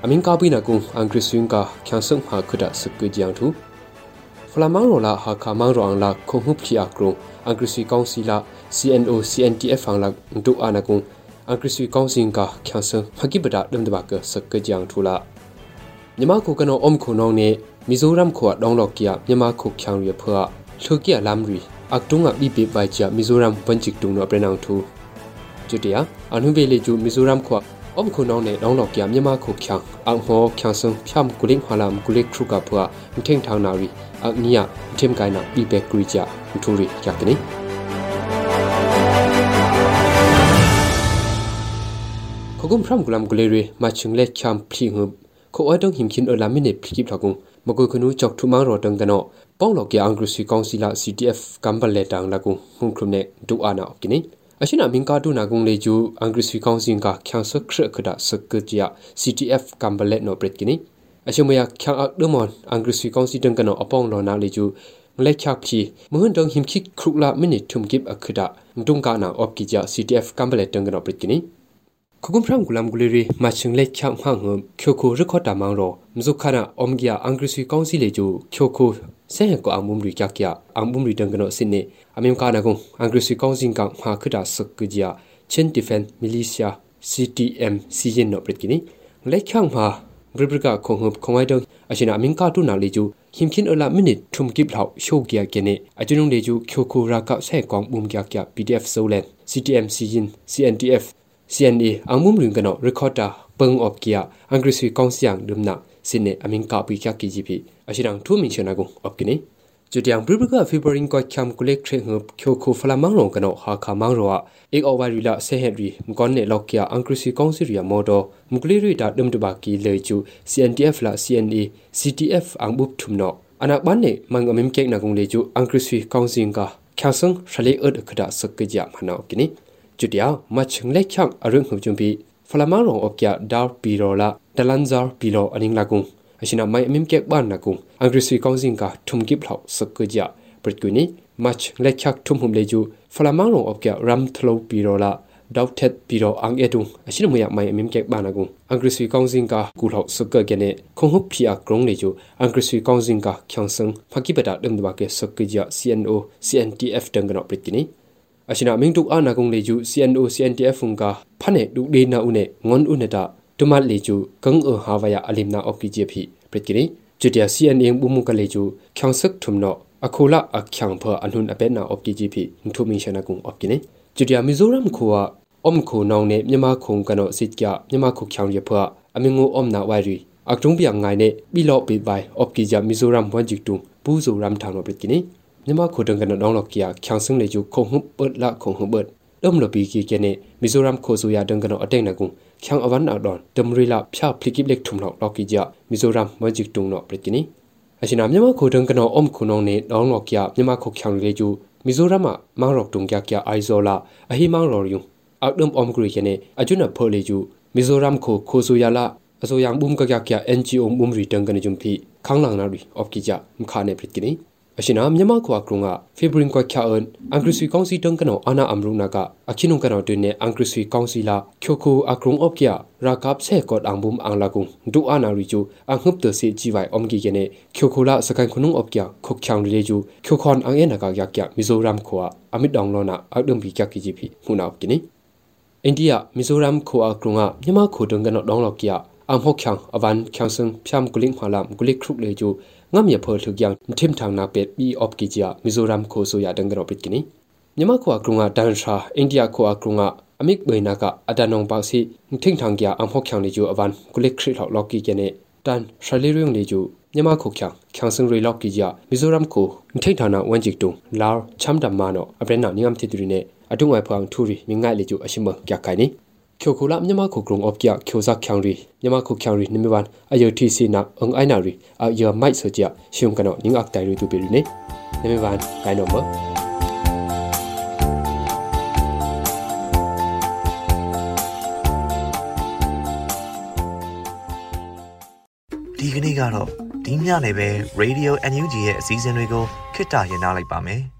အော့ကျန်ထူရီလေကျူမကွေခနူချောက်ထူဒန်ကနောပေါလောက်ကီအန်ကရစီကောင်စီလာ CTF ကမ်ပလက်တန်လာကုံဒူအာနာအော့ပီချန်ထူရကော့ဒါမောင်ရောအကရုံကအန်ကရစီကောင်စီရီယန်ဒုံနာချိုခို CTF လာအန်ဘုံဖြီလောက်နောစစ်နေအမင်ကာပိနာကုံအန်ကရစီယန်ကချန်ဆုံဟာခဒစကွေဂျန်ထူဖလာမောင်ရောလာဟာခါမောင်ရောအန်လာခုံဟုဖြီအကရုံအန်ကရစီကောင်စီလာ CNO CNTF ဖန်လာဒူအာနာကုံအင်္ဂရိစီကောင်စင်ကခ ्यां ဆန်ဖကိပဒါဒမ်ဒဘာကစကကြန်ထူလာမြန်မာခုကနောအုံခုနောင်းနေမီဇိုရမ်ခွာဒေါင်းလော့ကီယာမြန်မာခုခ ्यां ရဖွာလှကီယာလမ်ရီအကတုငါဘီပိပိုင်ချာမီဇိုရမ်ပန်ချစ်တုံနောပရနောင်ထူ ကျွတျာအနုဘေလေကျူမီဇိုရမ်ခွာအုံခုနောင်းနေဒေါင်းလော့ကီယာမြန်မာခုခ ्यां အန်ဟောခ ्यां ဆန်ဖျမ်ကူလင်းဟလာမ်ကူလိခရုကဖွာမထင်းထောင်းနာရီအနီယာထင်ကိုင်နာဘီဘက်ဂရီချာထူရီကြကနီခကုမ်ဖရမ်ဂလမ်ဂလေရီမချင်းလက်ချမ်ဖလီငုခိုအိုတုံဟင်ခင်အလာမီနေဖလီကိပထကုံမကွေခနူချောက်ထူမန်ရောတန်ကနောပေါလောက်ကီအင်္ဂရိစီကောင်စီလာ CTF ကမ်ဘလက်တန်လကုဟုန်ခရုနေဒူအာနာကိနီ အရှိနာမင်ကာတူနာကုံလေကျူအင်္ဂရိစီကောင်စီကခ ्यां စခရခဒစကကြ CTF ကမ်ဘလက်နိုပရက်ကိနီအရှိမယခ ्यां အဒမွန်အင်္ဂရိစီကောင်စီတန်ကနောအပေါင်းလောနာလေကျူလက်ချဖြီမွန်းတုံဟင်ခိခရုလာမိနစ်ထုံကိပအခဒဒုံကနာအော့ကီကြ CTF ကမ်ဘလက်တန်ကနောပရက်ကိနီခကုမ်ဖရမ်ဂူလမ်ဂူလီရီမချင်းလက်ချောင်းဟန်ဟမ်ချိုခိုရခေါတာမောင်ရောမဇုခနာအုံဂီယာအင်္ဂရိစီကောင်စီလေကျူချိုခို ဆဲကိုအမုံရီကြကြအမုံရီတန်ကနောစနေအမင်ကာနာကုံအင်္ဂရိစီကောင်စင်ကမှာခတာစကကြချင်းဒီဖန်မီလီရှာ CTM စီရင်နောပရစ်ကိနီလက်ချောင်းမှာဘရဘရကခုံဟပ်ခုံဝိုင်တော့အရှင်အမင်ကာတူနာလေကျူဟင်ခင်အလာမိနစ်ထုံကိပလောက်ရှိုးကြကနေအကျွန်းလေကျူချိုခိုရာကဆဲကောင်ဘုံကြကြ PDF ဆိုလန် CTM စီရင် CNTF CNA angmum ring kano recorder peng op kia angri sui kong siang dumna sine aming ka pi kya ki ji phi ashirang thu min chena gung op kini chutiang bribrika february ko kham kulek thre ngup khyo khu phla mang rong kano ha kha mang ro a ek over ri la se henry mkon ne lok kia angri sui kong si ria modo mukli ri da dum ba ki le chu CNTF la CNA CTF ang bup thum no anak ban ne mang amim kek na gung le chu angri sui kong sing ka khyasang shale ed khada sak ke ja mana kini sinne amin ka pi kya ki ji phi ashirang thu min chena gung op kini jutiang bru bru ka fibering ko kham kule khre hu khyo kho phala mang rong kano ha kha mang rowa ek over rila se henry mkon ne lok kya angkrisi kong si ria modo mkli ri da dum ba ki le chu cntf la cna ctf ang bup thum no anak ban ne mang amim kek na gung le chu angkrisi kong sing ka khya sang shale od khada sak ke ja mana kini jutiang ma chhng le khang arung hu jumbi ဖလာမရောအပကဒါပီရောလာ ကျူဖလာမောင်ရောအပကရမ်သလိုပီရောလာဒေါက်တက်ပီရောအန်အတုံအရှင်မယမိုင်အမင်ကက်ဘာနာကုအင်္ဂရိစီကောင်စင်ကကူလောက်စကကနေခုံဟုတ်ဖီအကရုံလေကျူအင်္ဂရိစီကောင်စင်ကချောင်စံဖကိပတာဒမ်ဒဘကေစက ကြ CNO CNTF တန်ကနောပရကိနီအရှင်အမင်းတုအာနာကုံလေကျူ CNO CNTF ဖုန်ကဖနဲ့ဒုဒေနာဦးနဲ့ငွန်ဦးနဲ့တာတမတ်လေကျူကန်အဟာဝယအလင်နာအော့ကီဂျေဖီပရစ်ကရီကျူတျာ CNA ဘူမူကလေကျူချောင်စက်ထုံနောအခုလာအခ ्यां ဖအနုန်အပက်နာအော့ကီဂျေဖီထုမင်းရှနာကုံအော့ကီနေကျူတျာမီဇိုရမ်ခွာအုံခုနောင်နဲ့မြန်မာခုံကနောစစ်ကြမြန်မာခုချောင်ရဖအမင်းငိုအုံနာဝိုင်ရီအကတုံးပြငိုင်နဲ့ဘီလော့ဘီဘိုင်အော့ကီဂျာမီဇိုရမ်ဝန်ဂျီတုံပူဇိုရမ်ထောင်နောပရစ်ကီနေမြန်မာခိုတန်ကနဒေါင်းလော်ကီယာချောင်စင်းလေကျူခုံဟုပတ်လာခုံဟုပတ်ဒုံလပီကီကနေမီဇိုရမ်ခိုဆူယာဒန်ကနအတိတ်နကု ချောင်အဝန်အော်ဒွန်ဒမ်ရီလာဖျာဖလီကိပလက်ထုံလောက်လော်ကီဂျာမီဇိုရမ်မဂျစ်တုံနောပရကီနီအရှင်နာမြန်မာခိုတန်ကနအုံခုနောင်းနေဒေါင်းလော်ကီယာမြန်မာခိုချောင်လေကျူမီဇိုရမ်မှာမောင်ရော့တုံကြကြအိုင်ဇောလာအဟီမောင်ရော်ယုံအောက်ဒမ်အုံဂရီကနေအကျွနဖော်လေကျူမီဇိုရမ်ခိုခိုဆူယာလာအစိုးရဘုံကကြကြ NGO ဘုံရီတန်ကနဂျုံဖီခန်းလောင်နာရီအော့ကီဂျာမခါနေပရကီနီ အရှင်နာမြန်မာခွာကရုံကဖေဘရင်ခွာချာအန်အင်္ဂရိစီကောင်စီတန်ကနောအနာအမရုနာကအခိနုံကနောတွင်နေအင်္ဂရိစီကောင်စီလာချိုခုအကရုံအော့ကီယာရာကပ်ဆေကော့အန်ဘုံအန်လာကုံဒူအနာရီချူအငှပ်တစီဂျီဝိုင်အုံဂီကနေချိုခုလာစကန်ခုနုံအော့ကီယာခုတ်ချောင်ရီချူချိုခွန်အန်အနကယကယမီဇိုရမ်ခွာအမစ်ဒေါင်လောနာအဒုံဘီကကီဂျီဖီဟူနာကီနီအိန္ဒိယမီဇိုရမ်ခွာကရုံကမြန်မာခုတန်ကနောဒေါင်လောကီယာအမ်ဟော့ချောင်အဝန်ချောင်စံဖြမ်ကူလင်းဖာလမ်ကူလိခရုလေချူ ငမ်ရဖော်လှုကျောင်းထင်ထောင်နာပက်ပီအော့ကီဂျာမီဇိုရမ်ခိုဆိုရဒန်ဂရောပစ်ကိနီမြမခွာကရုံကဒန်ရှာအိန္ဒိယခွာကရုံကအမိကဘိနာကအဒနုံပေါစီထင်ထောင်ကြအမ်ဖောက်ချောင်းလေကျူအဝန်ကုလက်ခရစ်လောက်လောက်ကီကနေတန်ရှလီရုံလေကျူမြမခုချောင်းချောင်းစင်ရီလောက်ကီဂျာမီဇိုရမ်ကိုထိထောင်နာဝန်ဂျစ်တုံလာချမ်ဒမ်မာနောအပရနာနိငမ်တီတူရီနဲ့အတုံဝိုင်ဖောင်ထူရီမြငိုင်လေကျူအရှိမကြခိုင်နီ ကျော်ခုလာမြန်မာခုကရုံအော့ပြကျော်ဇက်ချောင်ရီမြန်မာခုချောင်ရီနိမဝန်အယောတီစီနာအင်အိုင်နာရီအယောမိုက်ဆိုကြရှုံကနောနင်းအက်တိုင်ရီတူပီရီနေနိမဝန်ဂိုင်နောမဒီကနေ့ကတော့ဒီညနေပဲ Radio NUG ရဲ့အစည်းအဝေးတွေကိုခਿੱတရရနိုင်ပါမယ်။